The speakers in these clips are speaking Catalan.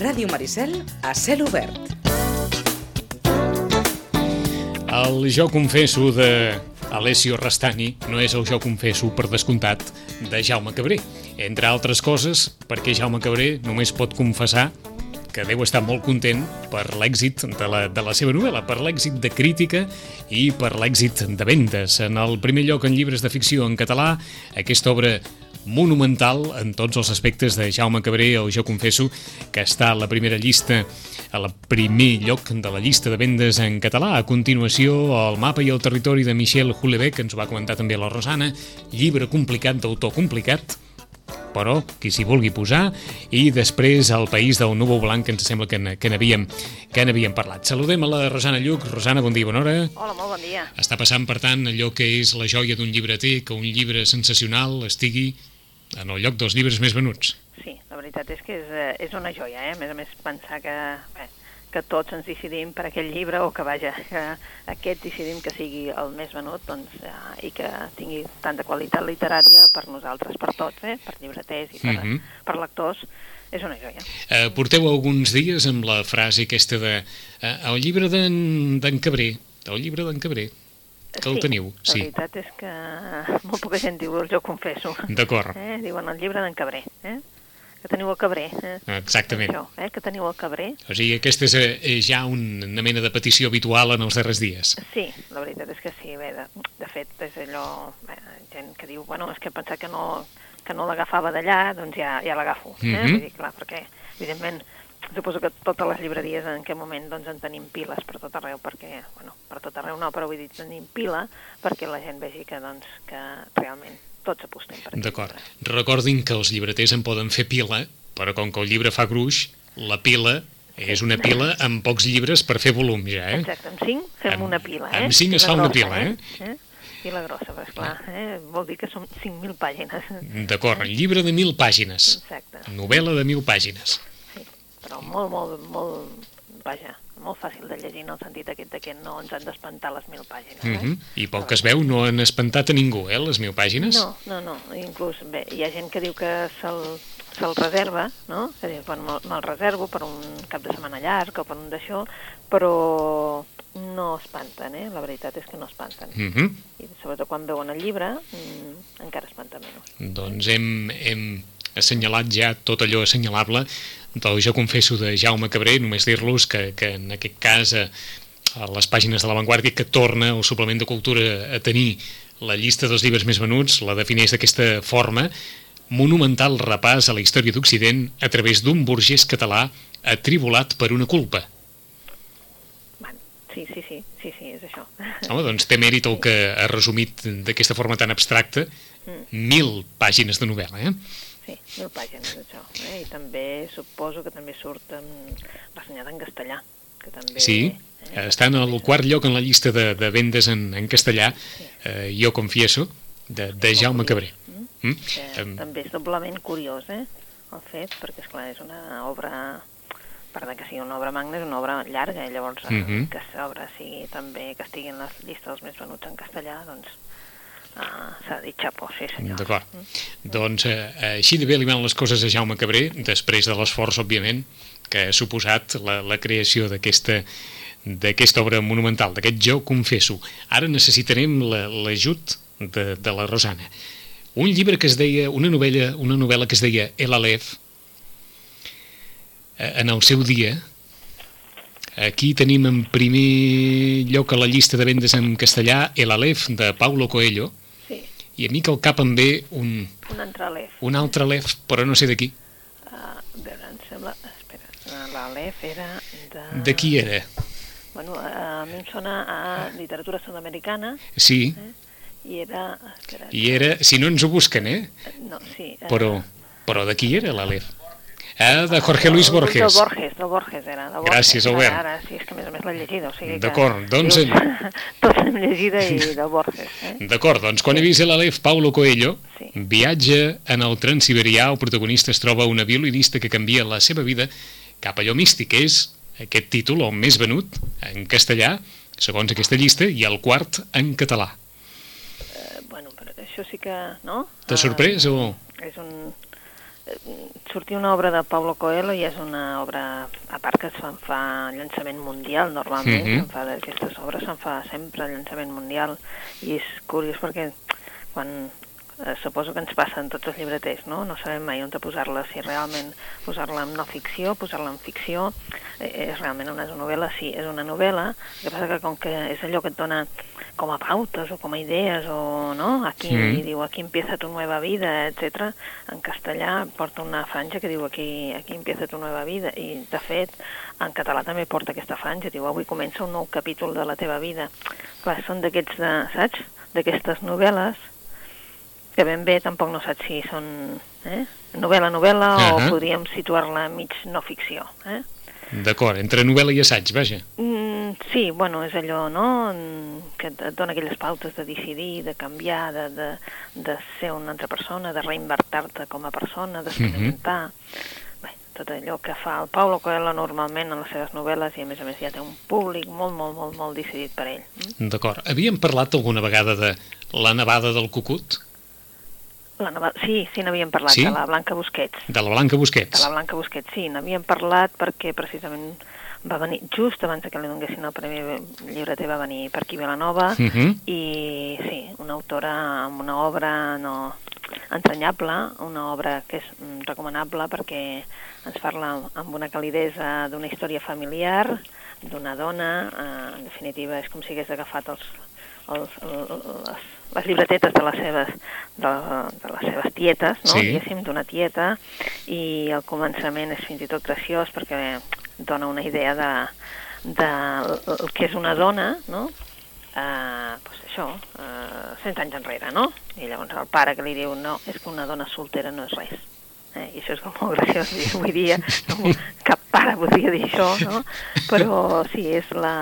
Ràdio Maricel, a cel obert. El Jo confesso de Alessio Rastani no és el Jo confesso, per descomptat, de Jaume Cabré. Entre altres coses, perquè Jaume Cabré només pot confessar que deu estar molt content per l'èxit de, la, de la seva novel·la, per l'èxit de crítica i per l'èxit de vendes. En el primer lloc en llibres de ficció en català, aquesta obra monumental en tots els aspectes de Jaume Cabré, o jo confesso, que està a la primera llista, a la primer lloc de la llista de vendes en català. A continuació, el mapa i el territori de Michel Houellebecq, que ens va comentar també la Rosana, llibre complicat d'autor complicat, però qui s'hi vulgui posar, i després el país del núvol blanc, que ens sembla que, que n'havíem que n'havíem parlat. Saludem a la Rosana Lluc. Rosana, bon dia, bona hora. Hola, molt bon dia. Està passant, per tant, allò que és la joia d'un llibreter, que un llibre sensacional estigui en el lloc dels llibres més venuts. Sí, la veritat és que és, eh, és una joia, eh? A més a més, pensar que, bé, que tots ens decidim per aquell llibre o que, vaja, que aquest decidim que sigui el més venut doncs, eh, i que tingui tanta qualitat literària per nosaltres, per tots, eh? per llibreters i per, Mhm. per lectors, és una joia. Eh, porteu alguns dies amb la frase aquesta de eh, el llibre d'en Cabré, el llibre d'en Cabré, que el sí, teniu, La sí. veritat és que molt poca gent diu, jo confesso. D'acord. Eh? Diuen el llibre d'en Cabré, eh? que teniu el Cabré. Eh? Exactament. Això, eh? que teniu el Cabré. O sigui, aquesta és eh, ja una mena de petició habitual en els darrers dies. Sí, la veritat és que sí. Bé, de, de fet, és allò... Bé, gent que diu, bueno, és que pensar que no, que no l'agafava d'allà, doncs ja, ja l'agafo. Eh? Mhm. Vull dir, clar, perquè, evidentment, suposo que totes les llibreries en aquest moment doncs, en tenim piles per tot arreu, perquè, bueno, per tot arreu no, però vull dir, tenim pila perquè la gent vegi que, doncs, que realment tots apostem per aquest D'acord. Recordin que els llibreters en poden fer pila, però com que el llibre fa gruix, la pila és una pila amb pocs llibres per fer volum, ja, eh? Exacte, amb 5 fem Amb- una pila, eh? amb cinc es I la fa una grossa, pila, eh? I la grossa, però esclar, eh? vol dir que són 5.000 pàgines. D'acord, llibre de mil pàgines. Exacte. Novel·la de mil pàgines. Però molt, molt, molt, vaja, molt fàcil de llegir en el sentit aquest de que no ens han d'espantar les mil pàgines. Mm eh? -hmm. I pel que es veu no han espantat a ningú, eh, les mil pàgines? No, no, no, inclús bé, hi ha gent que diu que se'l se'l reserva, no? És a dir, quan me'l me reservo per un cap de setmana llarg o per un d'això, però no espanten, eh? La veritat és que no espanten. Mm -hmm. I sobretot quan veuen el llibre, mm, encara espanta menys. Doncs hem, hem assenyalat ja tot allò assenyalable del Jo confesso de Jaume Cabré, només dir-los que, que en aquest cas a, a les pàgines de l'avantguàrdia que torna el suplement de cultura a tenir la llista dels llibres més venuts, la defineix d'aquesta forma, monumental repàs a la història d'Occident a través d'un burgès català atribulat per una culpa. Sí, sí, sí, sí, sí, és això. Home, doncs té mèrit el que ha resumit d'aquesta forma tan abstracta mil pàgines de novel·la, eh? Sí, mil pàgines, això. Eh? I també suposo que també surt en, ressenyat en castellà. Que també, Sí, eh? està en el quart lloc en la llista de, de vendes en, en castellà, eh, jo confieso, de, de Jaume Cabré. Mm? Que Em, també és doblement curiós, eh? El fet, perquè, esclar, és una obra per que sigui una obra magna, és una obra llarga, i llavors eh, Mhm. que l'obra sigui també, que estigui en la llista dels més venuts en castellà, doncs uh, s'ha dit xapó, sí senyor. D'acord. Doncs eh, així de bé li van les coses a Jaume Cabré, després de l'esforç, òbviament, que ha suposat la, la creació d'aquesta d'aquesta obra monumental, d'aquest Jo confesso. Ara necessitarem la- l'ajut de, de la Rosana. Un llibre que es deia, una novel·la, una novel·la que es deia El Aleph, eh, en el seu dia, aquí tenim en primer lloc a la llista de vendes en castellà El Aleph, de Paulo Coelho, i a mi que al cap em ve un, un entrelef. un altre Aleph, però no sé de qui. Uh, a veure, em sembla... Espera, eh, l'Alef era de... De qui era? Bueno, a, a mi em sona a literatura sud-americana Sí, i era... Espera, i era... Si no ens ho busquen, eh? No, sí. eh, Però, però de qui era l'Aleph? Ah, de Jorge Luis Borges. Borges, Borges era. Borges. Gràcies, Albert. Ara, ara, sí, és que més a més l'he llegida. O sigui D'acord, doncs- dius, Tots l'hem llegida i de Borges. Eh? D'acord, doncs quan he vist l'Alef Paulo Coelho, Sí. viatge en el Transsiberià, el protagonista es troba una violinista que canvia la seva vida cap allò místic, és aquest títol, el més venut en castellà, segons aquesta llista, i el quart en català. Eh, bueno, però això sí que... No? T'ha Eh, sorprès o...? és un... Sortir una obra de Paulo Coelho i és una obra, a part que es fan fa llançament mundial normalment, Mhm. se'n fa d'aquestes obres se'n fa sempre llançament mundial i és curiós perquè quan eh, suposo que ens passa en tots els llibreters, no? No sabem mai on posar-la, si realment posar-la en no ficció, posar-la en ficció, eh, és realment una novel·la, sí, és una novel·la, el que passa que com que és allò que et dona com a pautes o com a idees o no, aquí Sí. diu aquí empieza tu nueva vida, etc. En castellà porta una franja que diu aquí, aquí empieza tu nueva vida i de fet en català també porta aquesta franja, diu avui comença un nou capítol de la teva vida. Clar, són d'aquests, saps? D'aquestes novel·les que ben bé tampoc no saps si són eh? novel·la-novel·la Ahà. o podríem situar-la mig no ficció. Eh? D'acord, entre novel·la i assaig, vaja. Mm, sí, bueno, és allò, no?, que et dona aquelles pautes de decidir, de canviar, de, de, de ser una altra persona, de reinvertir-te com a persona, d'experimentar... Bé, tot allò que fa el Paulo Coelho normalment en les seves novel·les i a més a més ja té un públic molt, molt, molt, molt decidit per ell. Mm? D'acord. Havíem parlat alguna vegada de la nevada del Cucut? La nova... Sí, sí, n'havíem parlat, Sí? de la Blanca Busquets. De la Blanca De Busquets? la Blanca Busquets, sí, n'havíem parlat perquè precisament va venir, just abans que li donessin el Premi Llibreter, va venir per aquí a Vilanova, Mhm. i sí, una autora amb una obra no entranyable, una obra que és mm, recomanable perquè ens parla amb una calidesa d'una història familiar, d'una dona, eh, en definitiva és com si hagués agafat els, els, les, les llibretetes de les seves, de, de les seves tietes, no? Sí. diguéssim, d'una tieta, i el començament és fins i tot graciós perquè dona una idea de, de el que és una dona, no? Eh, pues això, eh, 100 anys enrere, no? I llavors el pare que li diu, no, és que una dona soltera no és res. Eh, I això és com molt graciós dir avui dia, no? cap pare podria dir això, no? Però sí, és la...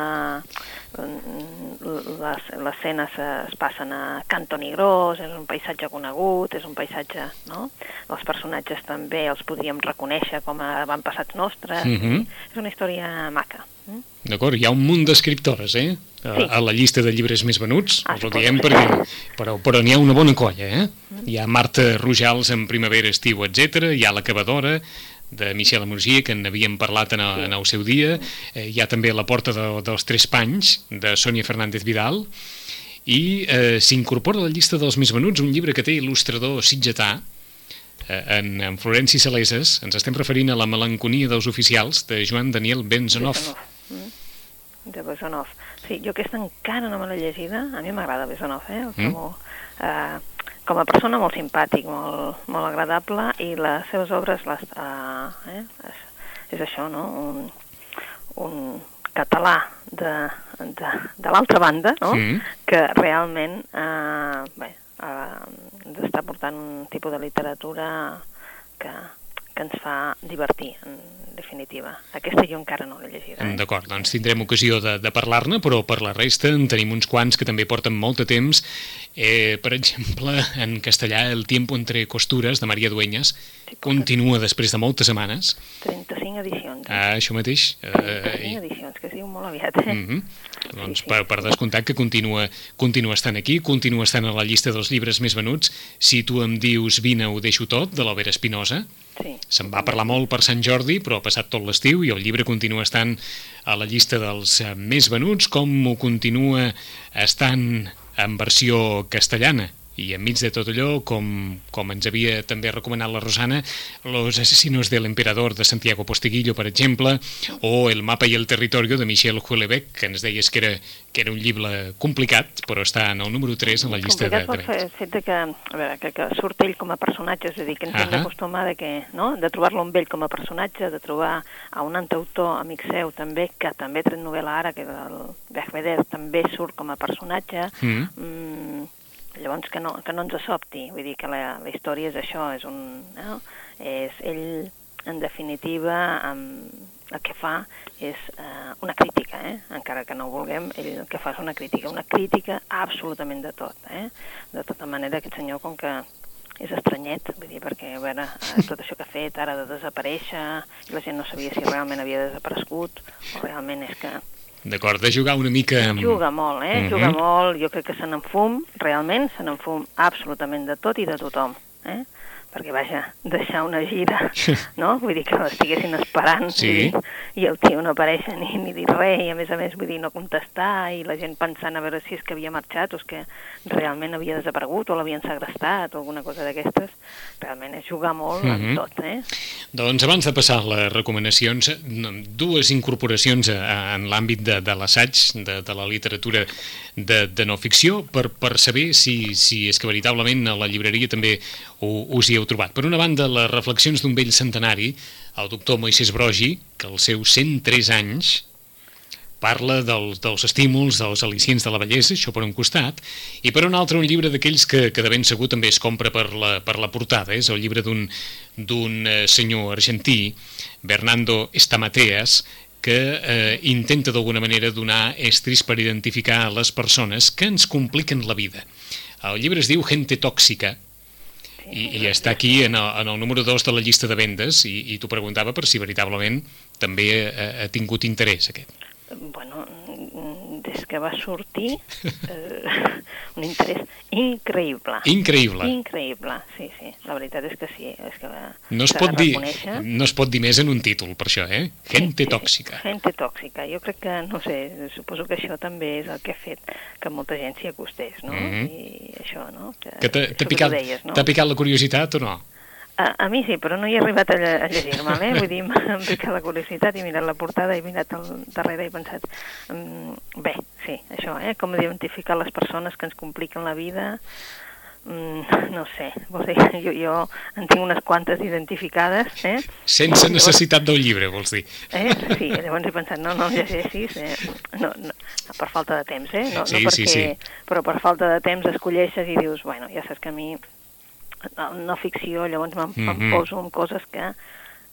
Les, les escenes es passen a Canto Nigrós, és un paisatge conegut, és un paisatge, no? Els personatges també els podríem reconèixer com a avantpassats nostres. Mhm. És una història maca. Mm? D'acord, hi ha un munt d'escriptores, eh? A, Sí. a la llista de llibres més venuts, Ah, us ho diem perquè... Però, però n'hi ha una bona colla, eh? Hi ha Marta Rojals en Primavera, Estiu, etc. Hi ha l'acabadora de Michel Amorgia, que n'havíem parlat en el, en el seu dia. Eh, hi ha també La porta de, dels tres panys, de Sònia Fernández Vidal. I eh, s'incorpora a la llista dels més venuts un llibre que té il·lustrador sitgetà, eh, en, en Florenci Saleses. Ens estem referint a La melanconia dels oficials, de Joan Daniel Benzonov. Mm? De Besonov. Sí, jo aquesta encara no me l'he llegida. A mi m'agrada Besonov, eh? El Mm. eh, com a persona molt simpàtic, molt, molt agradable, i les seves obres, les, eh, eh? És, és això, no? Un, un català de, de, de l'altra banda, no? Mm. que realment eh, bé, eh, ens està portant un tipus de literatura que, que ens fa divertir, definitiva. Aquesta jo encara no l'he llegida. Eh? D'acord, doncs tindrem ocasió de, de parlar-ne, però per la resta en tenim uns quants que també porten molt de temps. Eh, per exemple, en castellà, El tiempo entre costures, de Maria Dueñas, Sí, continua després de moltes setmanes. 35 edicions. Eh? Ah, això mateix. 35 Eh, edicions, que es diu molt aviat. Eh? mm -hmm. Doncs Sí, sí. per, per descomptat que continua, continua estant aquí, continua estant a la llista dels llibres més venuts. Si tu em dius Vine, ho deixo tot, de l'Albert Espinosa, Sí. Se'n va parlar molt per Sant Jordi, però ha passat tot l'estiu i el llibre continua estant a la llista dels eh, més venuts, com ho continua estant en versió castellana. I enmig de tot allò, com, com ens havia també recomanat la Rosana, Los asesinos del emperador de Santiago Posteguillo, per exemple, o El mapa i el territorio de Michel Houellebecq, que ens deies que era, que era un llibre complicat, però està en el número 3 en la llista de, Complicat de pot ser el fet que, a veure, que, que surt ell com a personatge, és a dir, que ens hem Ahà. d'acostumar de, que, no? de trobar-lo amb ell com a personatge, de trobar a un antautor amic seu també, que també ha tret novel·la ara, que el Bergveder també surt com a personatge, Mm. mm, llavors que no, que no ens sobti, vull dir que la, la història és això, és un... No? És ell en definitiva, eh, el que fa és eh, una crítica, eh? encara que no ho vulguem, ell el que fa és una crítica, una crítica absolutament de tot. Eh? De tota manera, aquest senyor, com que és estranyet, vull dir, perquè a veure, eh, tot això que ha fet ara de desaparèixer, i la gent no sabia si realment havia desaparegut o realment és que D'acord, de jugar una mica... Amb... Juga molt, eh? Mm -hmm. Juga molt, jo crec que se n'enfum, realment, se n'enfum absolutament de tot i de tothom, eh? Perquè, vaja, deixar una gira, no? Vull dir que l'estiguessin esperant sí. i, i el tio no apareix ni, ni dir res, i a més a més, vull dir, no contestar, i la gent pensant a veure si és que havia marxat o és que realment havia desaparegut o l'havien segrestat o alguna cosa d'aquestes, realment és jugar molt mm -hmm. en tot, eh? Doncs abans de passar les recomanacions, dues incorporacions en l'àmbit de, de l'assaig, de, de la literatura de, de no ficció, per, per saber si, si és que veritablement a la llibreria també us hi heu trobat. Per una banda, les reflexions d'un vell centenari, el doctor Moisés Brogi, que als seus 103 anys parla dels, dels estímuls, dels al·licients de la bellesa, això per un costat, i per un altre un llibre d'aquells que, que de ben segur també es compra per la, per la portada, és el llibre d'un eh, senyor argentí, Bernardo Estamateas, que eh, intenta d'alguna manera donar estris per identificar les persones que ens compliquen la vida. El llibre es diu Gente tòxica, i, i està aquí en el, en el número 2 de la llista de vendes i, i t'ho preguntava per si veritablement també ha, ha tingut interès aquest. Bueno, des que va sortir, eh, un interès increïble. Increïble. Increïble, sí, sí. La veritat és que sí. És que no, es pot dir, no es pot dir més en un títol, per això, eh? Gente sí, tòxica. Gente tòxica. Jo crec que, no sé, suposo que això també és el que ha fet que molta gent s'hi acostés, no? Mm -hmm. I això, no? Que, que t'ha picat, no? picat la curiositat o no? A, a mi sí, però no hi he arribat a, a llegir-me'l, eh? Vull dir, m'ha picat la curiositat, i mirat la portada, i mirat al darrere i pensat, um, bé, sí, això, eh? Com identificar les persones que ens compliquen la vida, um, no sé, vols dir, jo, jo en tinc unes quantes identificades, eh? Sense necessitat del llibre, vols dir. Eh? Sí, llavors he pensat, no, no el llegeixis, eh? no, no, per falta de temps, eh? No, sí, no perquè, sí, sí. Però per falta de temps escolleixes i dius, bueno, ja saps que a mi no ficció, llavors me'n mm -hmm. poso en coses que,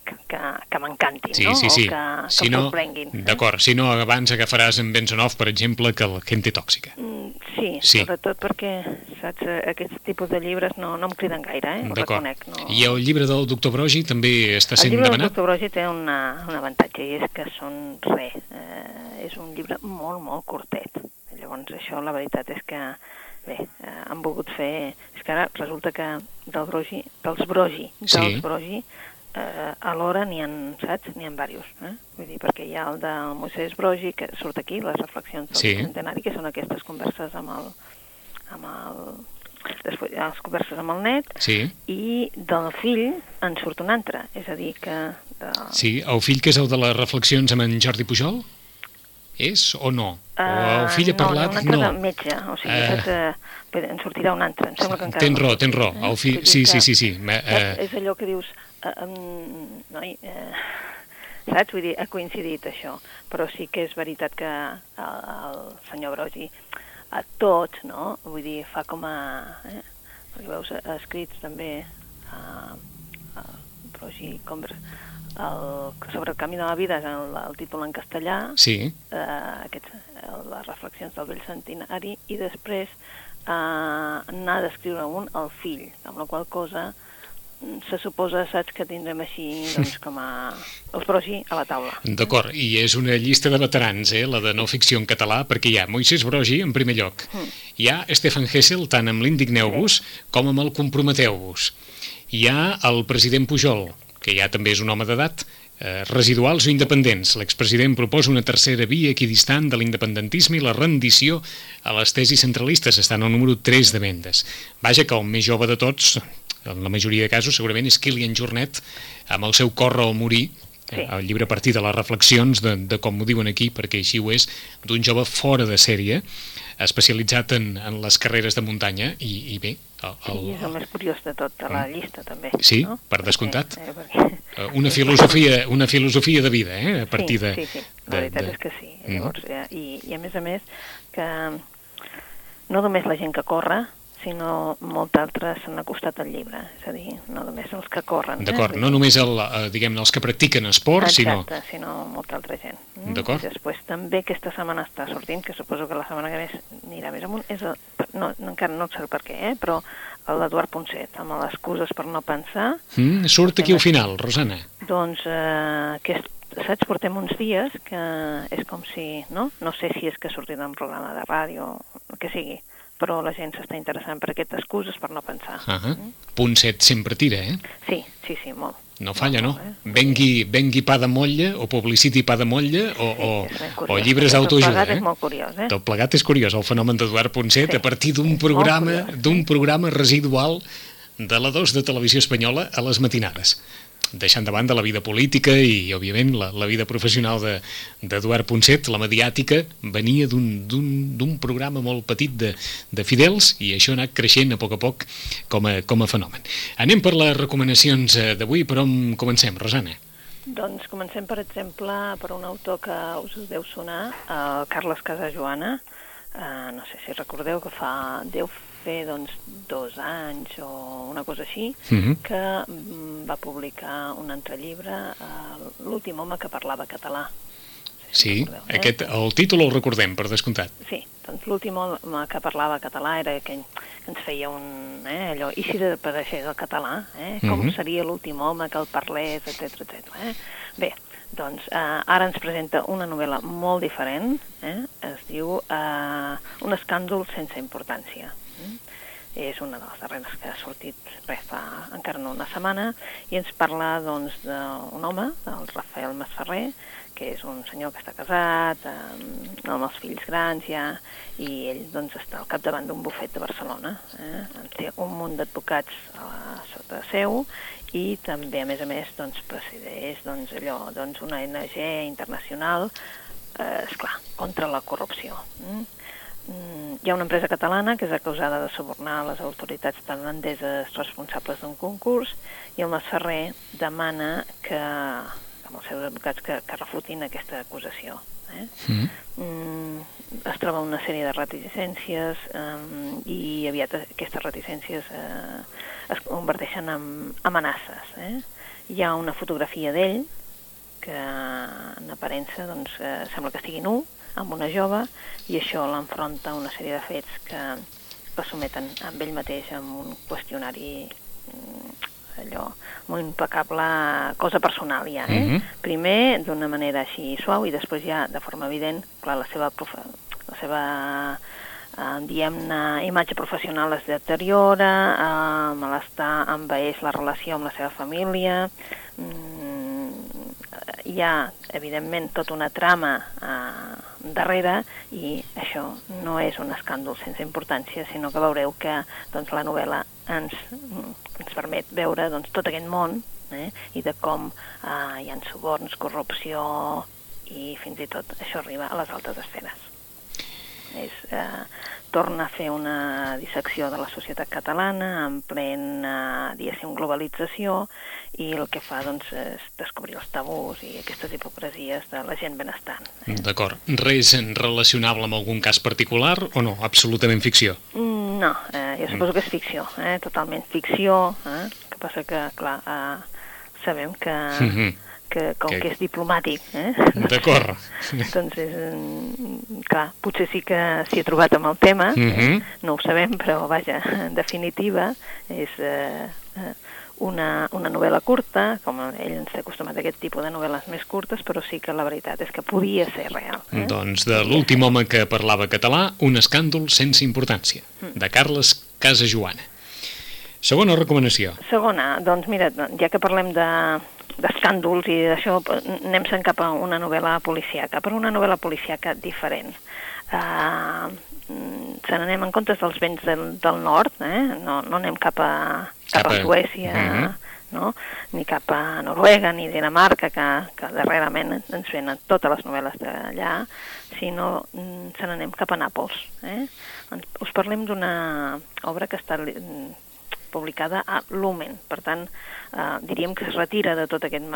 que, que, que m'encantin, sí, no? Sí, sí. O que, si que no, sorprenguin. Eh? D'acord, si no abans agafaràs en Bensonov, per exemple, que la Gente Tòxica. Mm, sí, sí, sobretot perquè, saps, aquests tipus de llibres no, no em criden gaire, eh? Ho reconec. No... I el llibre del doctor Brogi també està sent demanat? El llibre demanat? del doctor Brogi té una, un avantatge, i és que són res. Eh, és un llibre molt, molt curtet. Llavors, això, la veritat és que bé, eh, han volgut fer... És que ara resulta que del brogi, dels brogi, dels sí. brogi, eh, alhora n'hi ha, saps? N'hi ha diversos, eh? Vull dir, perquè hi ha el de Moisès Brogi, que surt aquí, les reflexions del sí. centenari, que són aquestes converses amb el... Amb el després les converses amb el net, sí. i del fill en surt un altre, és a dir, que... De... Sí, el fill que és el de les reflexions amb en Jordi Pujol? És o no? Uh, o el fill ha parlat? No, un altre no. metge, o sigui, uh, que, en sortirà un altre, em sembla que encara... Tens raó, tens raó, eh? el fill, sí, sí, sí, sí. Uh, és allò que dius, uh, um, noi, uh, saps? Vull dir, ha coincidit això, però sí que és veritat que el, el senyor Brogi a tots, no? Vull dir, fa com a... Eh? Perquè veus escrits també a, a Brogi Converse el, sobre el camí de la vida és el, el títol en castellà, sí. eh, aquests, les reflexions del vell centenari, i després eh, n'ha d'escriure un al fill, amb la qual cosa mm, se suposa, saps, que tindrem així doncs, com a els brogi a la taula. D'acord, i és una llista de veterans, eh, la de no ficció en català, perquè hi ha Moisés Brogi en primer lloc, mm. hi ha Stefan Hessel tant amb l'Indigneu-vos sí. com amb el Comprometeu-vos, hi ha el president Pujol, que ja també és un home d'edat, eh, residuals o independents. L'expresident proposa una tercera via equidistant de l'independentisme i la rendició a les tesis centralistes. Estan al número 3 de vendes. Vaja que el més jove de tots, en la majoria de casos, segurament és Kilian Jornet, amb el seu Corre o morir, Sí. El llibre a partir de les reflexions de, de com ho diuen aquí, perquè així ho és, d'un jove fora de sèrie, especialitzat en, en les carreres de muntanya, i, i bé... El, el... Sí, és el més curiós de tot, de la llista, també. Sí, no? per descomptat. Eh, perquè... Eh, una, filosofia, una filosofia de vida, eh, a partir de... Sí, sí, sí. la veritat de... és que sí. Mm. Llavors, mm. i, I a més a més, que no només la gent que corre, sinó molts altres s'han acostat al llibre, és a dir, no només els que corren. D'acord, eh? no només el, eh, diguem els que practiquen esport, sinó... Exacte, sinó molta altra gent. Mm? D'acord. I després també aquesta setmana està sortint, que suposo que la setmana que ve anirà més amunt, és el, no, no, encara no sé per què, eh? però l'Eduard Ponset, amb les excuses per no pensar, Mm, surt aquí al final, Rosana. doncs eh, aquest, saps, portem uns dies que és com si, no? No sé si és que ha sortit un programa de ràdio, el que sigui, però la gent s'està interessant per aquestes excuses per no pensar. Uh -huh. Punt 7 sempre tira, eh? Sí, sí, sí, molt. No falla, no? Eh? Vengui, vengui pa de motlla, o publiciti pa de motlla, o, o, ben o curiós. llibres Tot d'autoajuda, plegat eh? és molt curiós, eh? Tot plegat és curiós, el fenomen d'Eduard Ponset, Sí. a partir d'un programa, d'un programa residual de la 2 de Televisió Espanyola a les matinades deixant de banda la vida política i, òbviament, la, la vida professional de- d'Eduard Ponset, la mediàtica venia d'un- programa molt petit de, de fidels i això ha anat creixent a poc a poc com a, com a fenomen. Anem per les recomanacions eh, d'avui, per on comencem, Rosana? Doncs comencem, per exemple, per un autor que us deu sonar, el Carles Casajoana. Uh, no sé si recordeu que fa... deu fer doncs, dos anys o una cosa així, Mhm. que mm, va publicar un altre llibre, uh, L'últim home que parlava català. Sí, recordeu, eh? aquest, el títol el recordem, per descomptat. Sí, doncs l'últim home que parlava català era aquell que ens feia un... Eh, allò, i si desapareixés el català? Eh? Com Mhm. seria l'últim home que el parlés, etc etc. Eh? Bé, doncs eh, ara ens presenta una novel·la molt diferent, eh? es diu eh, Un escàndol sense importància. Mm? És una de les darreres que ha sortit res fa encara no una setmana i ens parla doncs d'un home, el Rafael Masferrer, que és un senyor que està casat, eh, amb els fills grans ja, i ell doncs està al capdavant d'un bufet de Barcelona. Eh? Té un munt d'advocats sota seu i també, a més a més, doncs, presideix doncs, allò, doncs, una ONG internacional, eh, esclar, contra la corrupció. Mm, Hi ha una empresa catalana que és acusada de subornar les autoritats tailandeses responsables d'un concurs i el Masferrer demana que, amb els seus advocats que, que refutin aquesta acusació. Eh? Mm. Mm, es troba una sèrie de reticències um, i aviat aquestes reticències eh, es converteixen en amenaces. Eh? Hi ha una fotografia d'ell que en aparença doncs, eh, sembla que estigui nu, amb una jove, i això l'enfronta a una sèrie de fets que el someten amb ell mateix amb un qüestionari mm, allò, molt impecable, cosa personal ja, eh? Mhm. Primer d'una manera així suau i després ja de forma evident, clar, la seva, profe la seva eh, diguem-ne, imatge professional es deteriora, eh, malestar envaeix la relació amb la seva família, mm, hi ha, evidentment, tota una trama eh, darrere i això no és un escàndol sense importància, sinó que veureu que doncs, la novel·la ens, ens permet veure doncs, tot aquest món eh, i de com eh, hi ha suborns, corrupció i fins i tot això arriba a les altes esferes. És, eh, torna a fer una dissecció de la societat catalana en plena, diguéssim, globalització i el que fa doncs, és descobrir els tabús i aquestes hipocresies de la gent benestant. D'acord. Res relacionable amb algun cas particular o no? Absolutament ficció. Mm, No, eh, jo suposo que és ficció, eh, totalment ficció, eh, que passa que, clar, eh, sabem que, Mhm. Que com Que- que és diplomàtic, eh, D'acord. doncs és, mm, clar, potser sí que s'hi ha trobat amb el tema, Mhm. no ho sabem, però vaja, en definitiva és eh, eh, una, una novel·la curta, com ell ens té acostumat a aquest tipus de novel·les més curtes, però sí que la veritat és que podia ser real. Eh? Doncs de l'últim home que parlava català, un escàndol sense importància, de Carles Casajoana. Segona recomanació. Segona, doncs mira, ja que parlem de d'escàndols i d'això, anem se'n cap a una novel·la policiaca, però una novel·la policiaca diferent. Uh, se n'anem en comptes dels vents del, del nord, eh? no, no anem cap a, cap Cap a Suècia, Mhm. no? ni cap a Noruega ni Dinamarca, que, que darrerament ens venen totes les novel·les d'allà, sinó mm, se n'anem cap a Nàpols. Eh? Us parlem d'una obra que està publicada a Lumen. Per tant, eh, diríem que es retira de tot aquest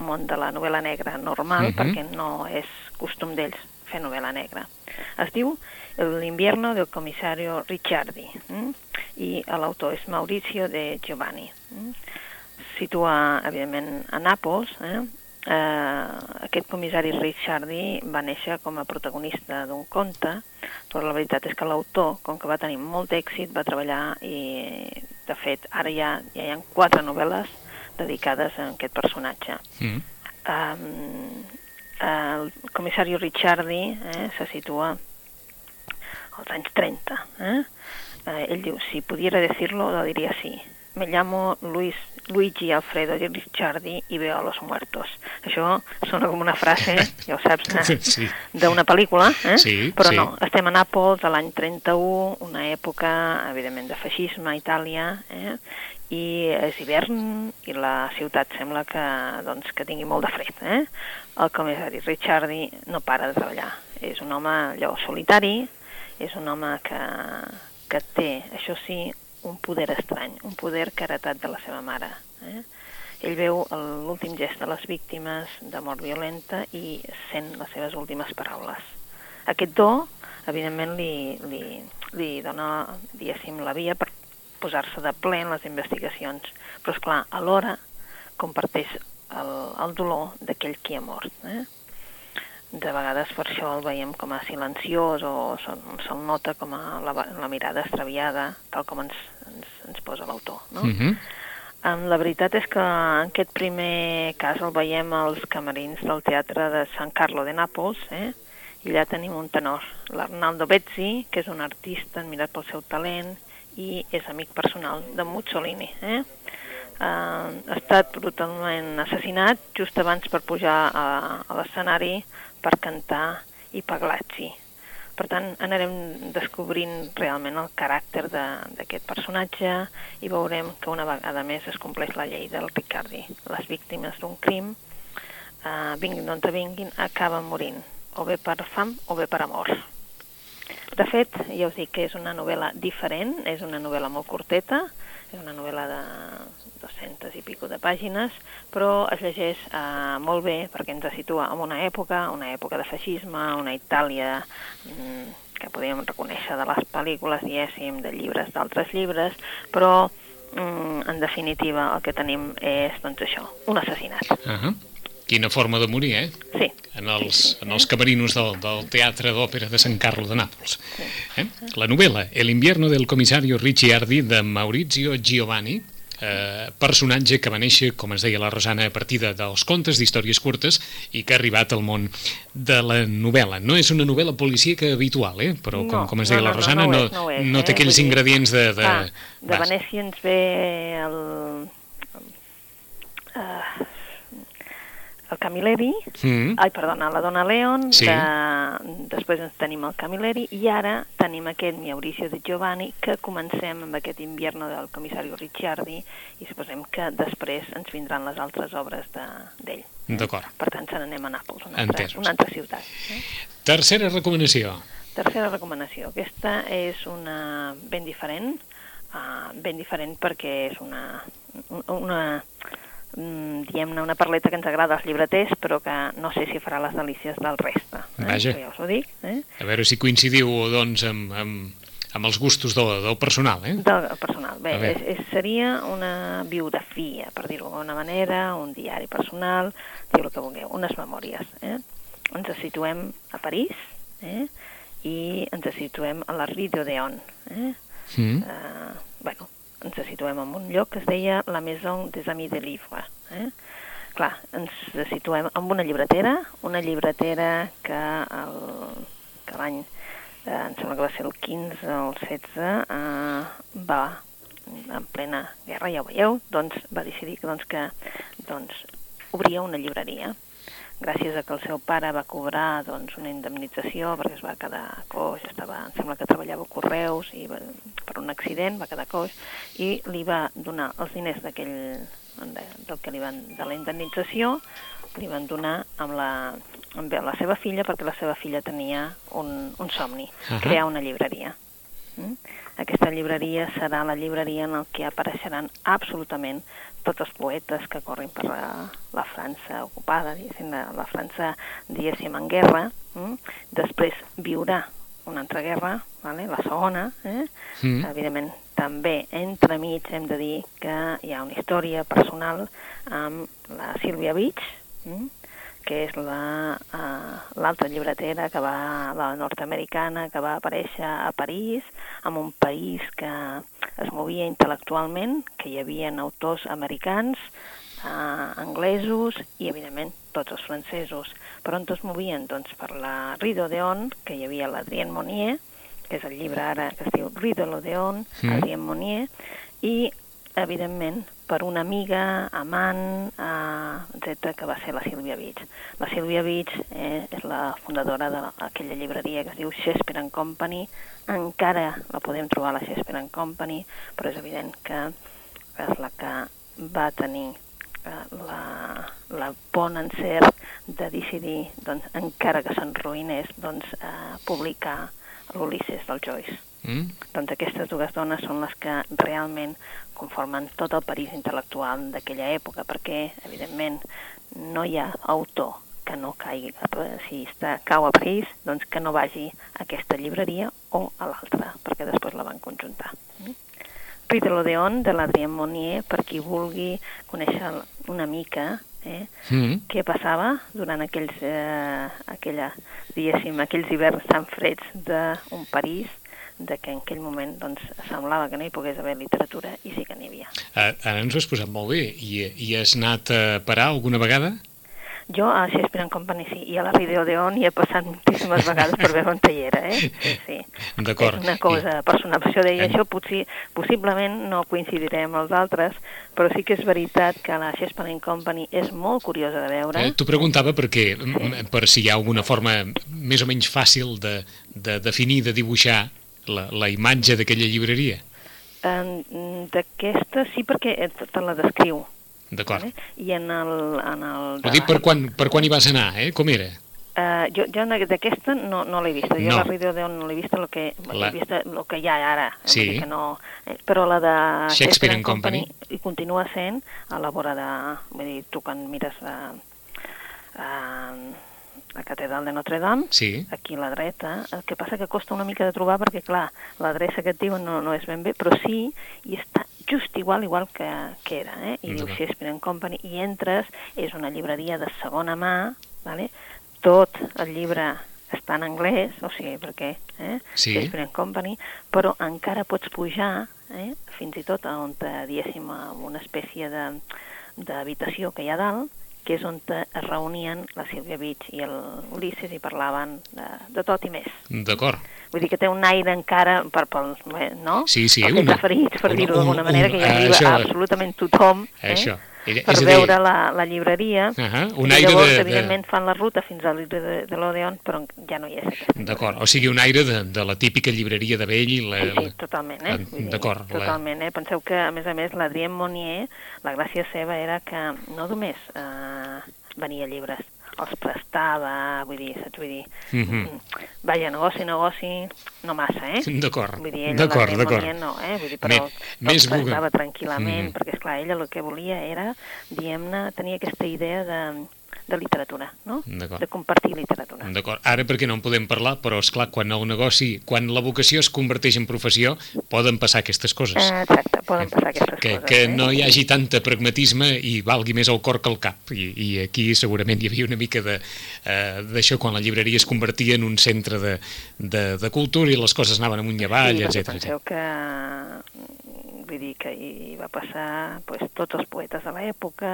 món de la novel·la negra normal, Mhm. perquè no és costum d'ells fer novel·la negra. Es diu L'invierno del comisario Ricciardi mm? i l'autor és Maurizio de Giovanni. Mm? Situa, evidentment, a Nàpols, eh? Eh, aquest comissari Ricciardi va néixer com a protagonista d'un conte, però la veritat és que l'autor, com que va tenir molt d'èxit, va treballar i, de fet, ara ja, ja hi ha quatre novel·les dedicades a aquest personatge. Mm. Um, el comissari Ricciardi eh, se situa als anys 30. Eh? Eh, ell diu, si pudiera decirlo, lo diria sí. Me llamo Luis Luigi Alfredo di Ricciardi i veo a los muertos. Això sona com una frase, ja ho saps, eh? sí. d'una pel·lícula, eh? Sí, però sí. no, estem a Nàpols a l'any 31, una època, evidentment, de feixisme a Itàlia, eh? i és hivern i la ciutat sembla que, doncs, que tingui molt de fred. Eh? El comissari Ricciardi no para de treballar. És un home allò solitari, és un home que, que té, això sí, un poder estrany, un poder heretat de la seva mare. Eh? Ell veu l'últim gest de les víctimes de mort violenta i sent les seves últimes paraules. Aquest do, evidentment, li, li, li dona, diguéssim, la via per posar-se de ple en les investigacions, però, és clar alhora comparteix el, el dolor d'aquell qui ha mort. Eh? De vegades per això el veiem com a silenciós o se'l nota com a la, la mirada estraviada, tal com ens, ens, ens posa l'autor. No? Mm -hmm. Um, la veritat és que en aquest primer cas el veiem als camerins del teatre de San Carlo de Nàpols, eh? i allà tenim un tenor, l'Arnaldo Bezzi, que és un artista admirat pel seu talent i és amic personal de Mussolini. Eh? Uh, ha estat brutalment assassinat just abans per pujar a, a l'escenari per cantar i Paglazzi. Per tant, anarem descobrint realment el caràcter d'aquest personatge i veurem que una vegada més es compleix la llei del Ricardi. Les víctimes d'un crim, eh, vinguin d'on vinguin, acaben morint, o bé per fam o bé per amor. De fet, ja us dic que és una novel·la diferent, és una novel·la molt curteta, és una novel·la de 200 i pico de pàgines, però es llegeix eh, molt bé perquè ens situa en una època, una època de feixisme, una Itàlia mm, que podríem reconèixer de les pel·lícules, diguéssim, de llibres d'altres llibres, però mm, en definitiva el que tenim és, doncs això, un assassinat. Uh -huh. Quina forma de morir, eh? Sí. En els, en els camerinos del, del Teatre d'Òpera de San Carlo de Nàpols. Eh? La novel·la El invierno del comisario Ricciardi de Maurizio Giovanni, eh, personatge que va néixer, com ens deia la Rosana, a partir de, dels contes d'històries curtes i que ha arribat al món de la novel·la. No és una novel·la policíaca habitual, eh? però com, No, com no, deia la no, no, Rosana, no no, és, no és, no té eh? aquells ingredients de... de... Clar, de. Venècia ens ve el... Uh, el Camilleri, Mm. ai, perdona, la Dona Leon, Sí. que després ens tenim el Camilleri, i ara tenim aquest Mauricio de Giovanni, que comencem amb aquest invierno del comissari Ricciardi, i suposem que després ens vindran les altres obres de- d'ell. D'acord. Per tant, se n'anem a Nàpols, una altra, una altra ciutat. Eh? Tercera recomanació. Tercera recomanació. Aquesta és una ben diferent, uh, ben diferent perquè és una, una diguem-ne, una parleta que ens agrada als llibreters, però que no sé si farà les delícies del reste. Eh? Vaja. Ja us ho dic. Eh? A veure si coincidiu doncs, amb, amb, amb els gustos del, del personal, eh? Del personal. Bé, és, és, seria una biografia, per dir-ho d'alguna manera, un diari personal, diu el que vulgueu, unes memòries. Eh? Ens situem a París eh? i ens situem a la Rue d'Odeon. Eh? Mm. eh, bueno, ens situem en un lloc que es deia la Maison des Amis de Livre. Eh? Clar, ens situem en una llibretera, una llibretera que l'any, eh, em sembla que va ser el 15 o el 16, eh, va en plena guerra, ja ho veieu, doncs va decidir que, doncs, que doncs, obria una llibreria gràcies a que el seu pare va cobrar doncs, una indemnització perquè es va quedar coix, estava, em sembla que treballava a Correus i va, per un accident va quedar coix i li va donar els diners d'aquell de, del que li van, de la indemnització li van donar amb la, amb la seva filla perquè la seva filla tenia un, un somni, Ahà. crear una llibreria. Mm? Aquesta llibreria serà la llibreria en el que apareixeran absolutament tots els poetes que corren per la, la França ocupada, la, la França, diguéssim, en guerra. Mm? Després viurà una altra guerra, vale? la segona, eh? Mm. evidentment també entremig hem de dir que hi ha una història personal amb la Sílvia Beach, mm? Que és la, uh, l'altra llibretera que va, la nord-americana, que va aparèixer a París, en un país que es movia intel·lectualment, que hi havia autors americans, uh, anglesos i, evidentment, tots els francesos. Per on es movien? Doncs per la Rue d'Odeon, que hi havia l'Adrien Monnier, que és el llibre ara que es diu Rue de l'Odeon, Mm. Adrien Monnier, i, evidentment, per una amiga, amant, eh, etc que va ser la Sílvia Beach. La Sílvia Beach eh, és la fundadora d'aquella llibreria que es diu Shakespeare and Company. Encara la podem trobar a la Shakespeare and Company, però és evident que és la que va tenir eh, la, la bon encert de decidir, doncs, encara que s'enruïnés, doncs, eh, publicar l'Ulisses del Joyce. Mm? Doncs aquestes dues dones són les que realment conformen tot el París intel·lectual d'aquella època, perquè, evidentment, no hi ha autor que no caigui, si està, cau a París, doncs que no vagi a aquesta llibreria o a l'altra, perquè després la van conjuntar. Mm? Rue de l'Odeon, de l'Adrien Monnier, per qui vulgui conèixer una mica eh, Mm? què passava durant aquells, eh, aquella, diguéssim, aquells hiverns tan freds d'un París de que en aquell moment doncs, semblava que no hi pogués haver literatura i sí que n'hi havia. Uh, ara ens ho has posat molt bé. I, I has anat a parar alguna vegada? Jo a Shakespeare and Company sí, i a la Rideo d'On hi he passat moltíssimes vegades per veure on hi era, eh? Sí, sí. D'acord. És una cosa personal. Per això deia, Eh. això potser, possiblement no coincidiré amb els altres, però sí que és veritat que la Shakespeare and Company és molt curiosa de veure. Eh, T'ho preguntava perquè, mm, per si hi ha alguna forma més o menys fàcil de, de definir, de dibuixar la, la imatge d'aquella llibreria. D'aquesta sí perquè eh, te la descriu. D'acord. Vale? I en el... En el Ho dic per quan, per quan hi vas anar, eh? Com era? Uh, jo jo d'aquesta no, no l'he vista. Jo No. la Rideo d'on no l'he vista, el que, La- he vist el que hi ha ara. eh, Sí. Que no, eh, però la de Shakespeare and Company. i continua sent a la vora de... Vull dir, tu quan mires a, a, la catedral de Notre Dame, Sí. aquí a la dreta, el que passa que costa una mica de trobar perquè, clar, l'adreça que et diuen no, no és ben bé, però sí, i està just igual, igual que, que era, eh? I diu D'acord. Shakespeare and Company, i entres, és una llibreria de segona mà, vale? tot el llibre està en anglès, o sigui, perquè eh? Sí. Shakespeare and Company, però encara pots pujar, eh? fins i tot a on, diguéssim, a una espècie de d'habitació que hi ha dalt, que és on es reunien la Sílvia Beach i el Ulisses i parlaven de, de tot i més. D'acord. Vull dir que té un aire encara per, per eh, no? Sí, sí, Pels una- ferits, per dir-ho un- d'alguna manera, un- que hi arriba això- absolutament tothom eh? Era- per és a dir- veure la, la llibreria. Ahà, un I aire llavors, de- de- evidentment, fan la ruta fins al llibre de, de l'Odeon, però ja no hi és. D'acord. O sigui, un aire de, de la típica llibreria de vell. La, Sí, sí, totalment, eh? Ah, D'acord. la- Totalment, eh? Penseu que, a més a més, l'Adrien Monnier, la gràcia seva era que no només eh, venia llibres, els prestava, vull dir, saps? Vull dir, Mhm. vaja, negoci, negoci, no massa, eh? D'acord, d'acord, d'acord. No, eh? Vull dir, però Me- més prestava tranquil·lament, Mhm. perquè, esclar, ella el que volia era, diguem-ne, tenia aquesta idea de, de literatura, no? De compartir literatura. D'acord. Ara perquè no en podem parlar, però és clar quan el negoci, quan la vocació es converteix en professió, poden passar aquestes coses. Eh, exacte, poden passar aquestes que, coses. que eh? no hi hagi tanta pragmatisme i valgui més el cor que el cap. I, i aquí segurament hi havia una mica de, eh, d'això quan la llibreria es convertia en un centre de, de, de cultura i les coses anaven amunt i avall, sí, etc. penseu que vull dir que hi va passar pues, tots els poetes de l'època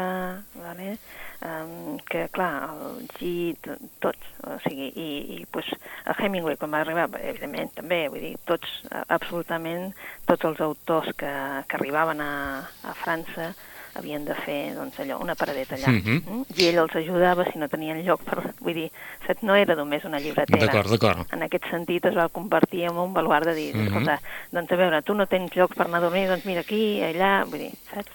vale? um, que clar el Git, tots o sigui, i, i pues, el Hemingway quan va arribar, evidentment també vull dir, tots, absolutament tots els autors que, que arribaven a, a França havien de fer doncs, allò, una paradeta allà. Mhm. mm? I ell els ajudava si no tenien lloc per... Vull dir, saps, no era només una llibretera. D'acord, d'acord. En aquest sentit es va convertir en un baluart de dir, Mhm. escolta, doncs a veure, tu no tens lloc per anar a dormir, doncs mira aquí, allà, vull dir, saps?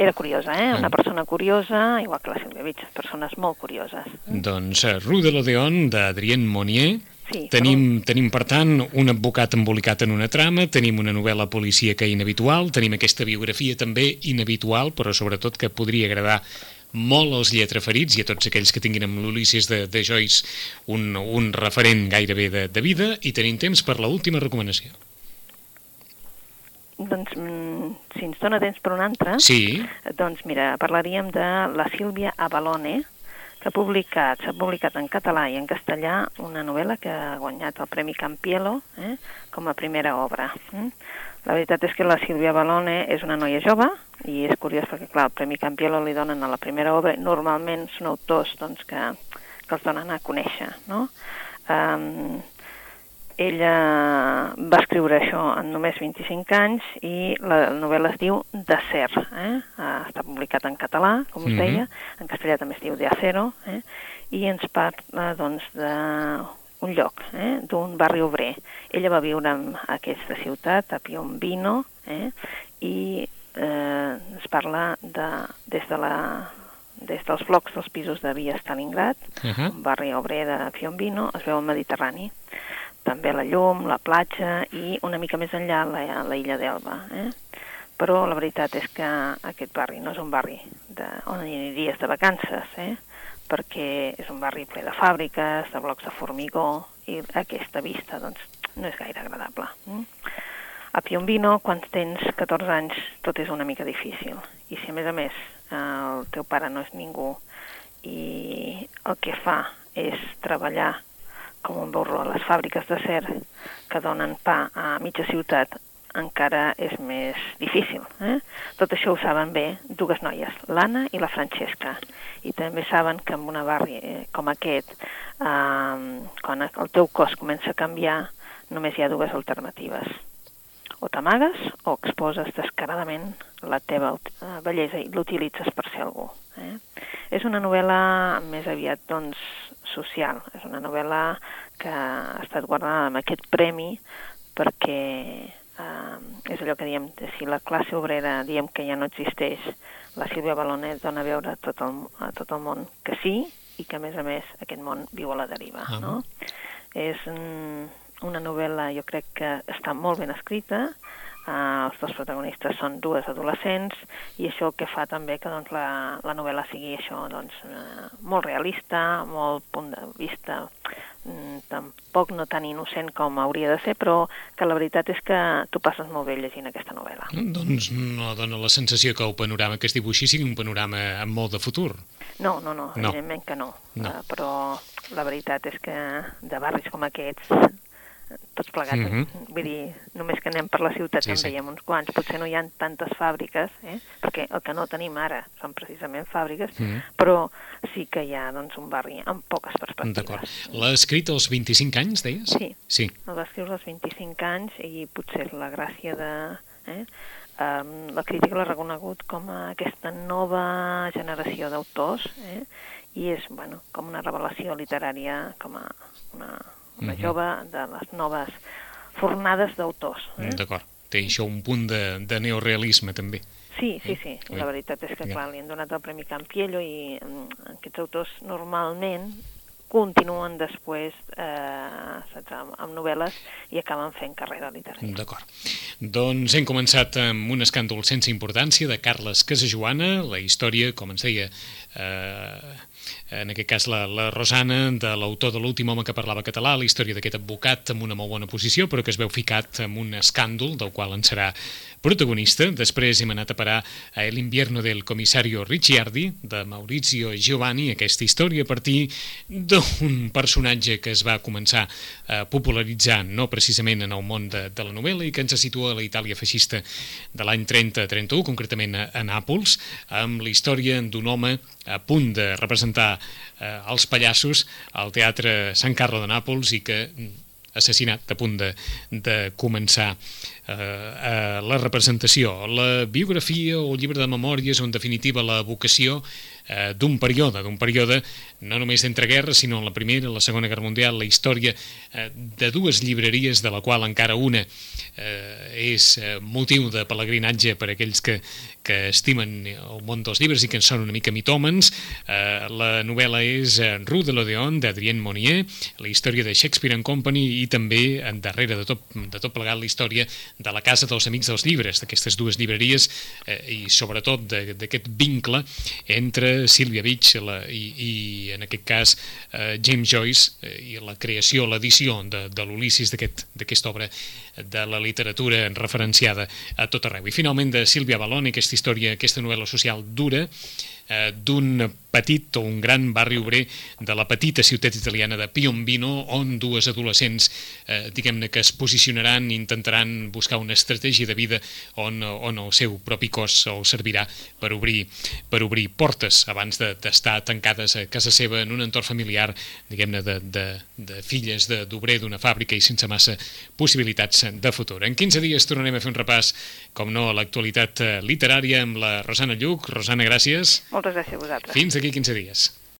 Era curiosa, eh? Una Mhm. persona curiosa, igual que la Sílvia Beach, persones molt curioses. Doncs eh, Rue de l'Odeon, d'Adrien Monnier, Sí, Tenim, tenim, per tant, un advocat embolicat en una trama, tenim una novel·la policíaca inhabitual, tenim aquesta biografia també inhabitual, però sobretot que podria agradar molt als lletraferits i a tots aquells que tinguin amb l'Ulisses de, de Joyce un, un referent gairebé de, de vida, i tenim temps per l'última última recomanació. Doncs, mm, si ens dona temps per una altra, Sí, doncs mira, parlaríem de la Sílvia Avalone, que ha publicat, s'ha publicat en català i en castellà una novel·la que ha guanyat el Premi Campielo eh, com a primera obra. Mm? La veritat és que la Sílvia Avalone és una noia jove i és curiós perquè, clar, el Premi Campielo li donen a la primera obra, normalment són autors doncs, que, que els donen a conèixer, no? Um, ella va escriure això en només 25 anys i la novel·la es diu De Ser. Eh? Ah, Està publicat en català, com us Mhm. deia, en castellà també es diu De Acero, eh? i ens parla doncs, d'un lloc, eh? d'un barri obrer. Ella va viure en aquesta ciutat, a Piombino, eh? i eh, ens parla de, des, de la, des dels blocs dels pisos de Via Stalingrad, uh -huh. un barri obrer de Piombino, es veu el Mediterrani. També la llum, la platja i una mica més enllà la, la illa d'Elba. Eh? Però la veritat és que aquest barri no és un barri de, on aniries de vacances, eh? perquè és un barri ple de fàbriques, de blocs de formigó, i aquesta vista doncs, no és gaire agradable. Eh? A Piombino, quan tens 14 anys, tot és una mica difícil. I si a més a més el teu pare no és ningú i el que fa és treballar com un burro a les fàbriques de ser que donen pa a mitja ciutat encara és més difícil. Eh? Tot això ho saben bé dues noies, l'Anna i la Francesca. I també saben que en una barri eh, com aquest, eh, quan el teu cos comença a canviar, només hi ha dues alternatives. O t'amagues o exposes descaradament la teva eh, bellesa i l'utilitzes per ser algú. Eh? És una novel·la més aviat doncs, social. És una novel·la que ha estat guardada amb aquest premi perquè eh, és allò que diem, si la classe obrera diem que ja no existeix, la Sílvia Balonet dona a veure a tot el, a tot el món que sí i que a més a més aquest món viu a la deriva. Ah. No? És mm, una novel·la, jo crec que està molt ben escrita, Uh, els dos protagonistes són dues adolescents i això el que fa també que doncs, la, la novel·la sigui això doncs, uh, molt realista, molt punt de vista mm, tampoc no tan innocent com hauria de ser, però que la veritat és que tu passes molt bé llegint aquesta novel·la. Doncs no dona la sensació que el panorama que es dibuixi sigui un panorama amb molt de futur. No, no, no, No. evidentment que no. No. Uh, però la veritat és que de barris com aquests tots plegats, Mhm. vull dir, només que anem per la ciutat Sí, en sí. veiem uns quants, potser no hi ha tantes fàbriques, eh? perquè el que no tenim ara són precisament fàbriques, Mhm. però sí que hi ha doncs, un barri amb poques D'acord. perspectives. L'ha escrit als 25 anys, deies? Sí. Sí. El va escriure als 25 anys i potser la gràcia de... Eh? Um, la crítica l'ha reconegut com a aquesta nova generació d'autors eh? i és bueno, com una revelació literària, com a una, una Mhm. jove de les noves fornades d'autors. Eh? D'acord. Té això un punt de, de neorealisme, també. Sí, sí, sí. Ui. La veritat és que, clar, li han donat el Premi Campiello i mm, aquests autors normalment continuen després eh, amb, amb novel·les i acaben fent carrera literària. D'acord. Doncs hem començat amb un escàndol sense importància de Carles Casajoana, la història, com ens deia, eh, en aquest cas la, la Rosana, de l'autor de l'últim home que parlava català, la història d'aquest advocat amb una molt bona posició, però que es veu ficat en un escàndol del qual en serà protagonista. Després hem anat a parar a El invierno del comisario Ricciardi, de Maurizio Giovanni, aquesta història a partir d'un personatge que es va començar a popularitzar no precisament en el món de, de la novel·la i que ens situa a la Itàlia feixista de l'any 30-31, concretament a, a Nàpols, amb la història d'un home a punt de representar eh, els pallassos al Teatre Sant Carlo de Nàpols i que mm, assassinat a punt de, de començar eh, eh, la representació. La biografia o el llibre de memòries o en definitiva la vocació eh, d'un període, d'un període no només d'entreguerres, sinó en la Primera, la Segona Guerra Mundial, la història eh, de dues llibreries, de la qual encara una eh, és eh, motiu de pelegrinatge per aquells que, que estimen el món dels llibres i que en són una mica mitòmens. Eh, la novel·la és eh, Rue de l'Odeon, d'Adrien Monnier, la història de Shakespeare and Company i també, en darrere de tot, de tot plegat, la història de la Casa dels Amics dels Llibres, d'aquestes dues llibreries eh, i sobretot d'aquest vincle entre Sílvia Beach la, i, i en aquest cas eh, James Joyce eh, i la creació, l'edició de, de l'Ulissis d'aquesta obra de la literatura referenciada a tot arreu. I finalment de Sílvia Baloni, aquesta història, aquesta novel·la social dura, eh, d'un petit o un gran barri obrer de la petita ciutat italiana de Piombino, on dues adolescents, eh, diguem-ne, que es posicionaran intentaran buscar una estratègia de vida on, on el seu propi cos els servirà per obrir, per obrir portes abans d'estar de, tancades a casa seva en un entorn familiar, diguem-ne, de, de, de filles d'obrer d'una fàbrica i sense massa possibilitats de futur. En 15 dies tornarem a fer un repàs, com no, a l'actualitat eh, literària amb la Rosana Lluc. Rosana, gràcies. Moltes gràcies a vosaltres. Fins aquí 15 dies.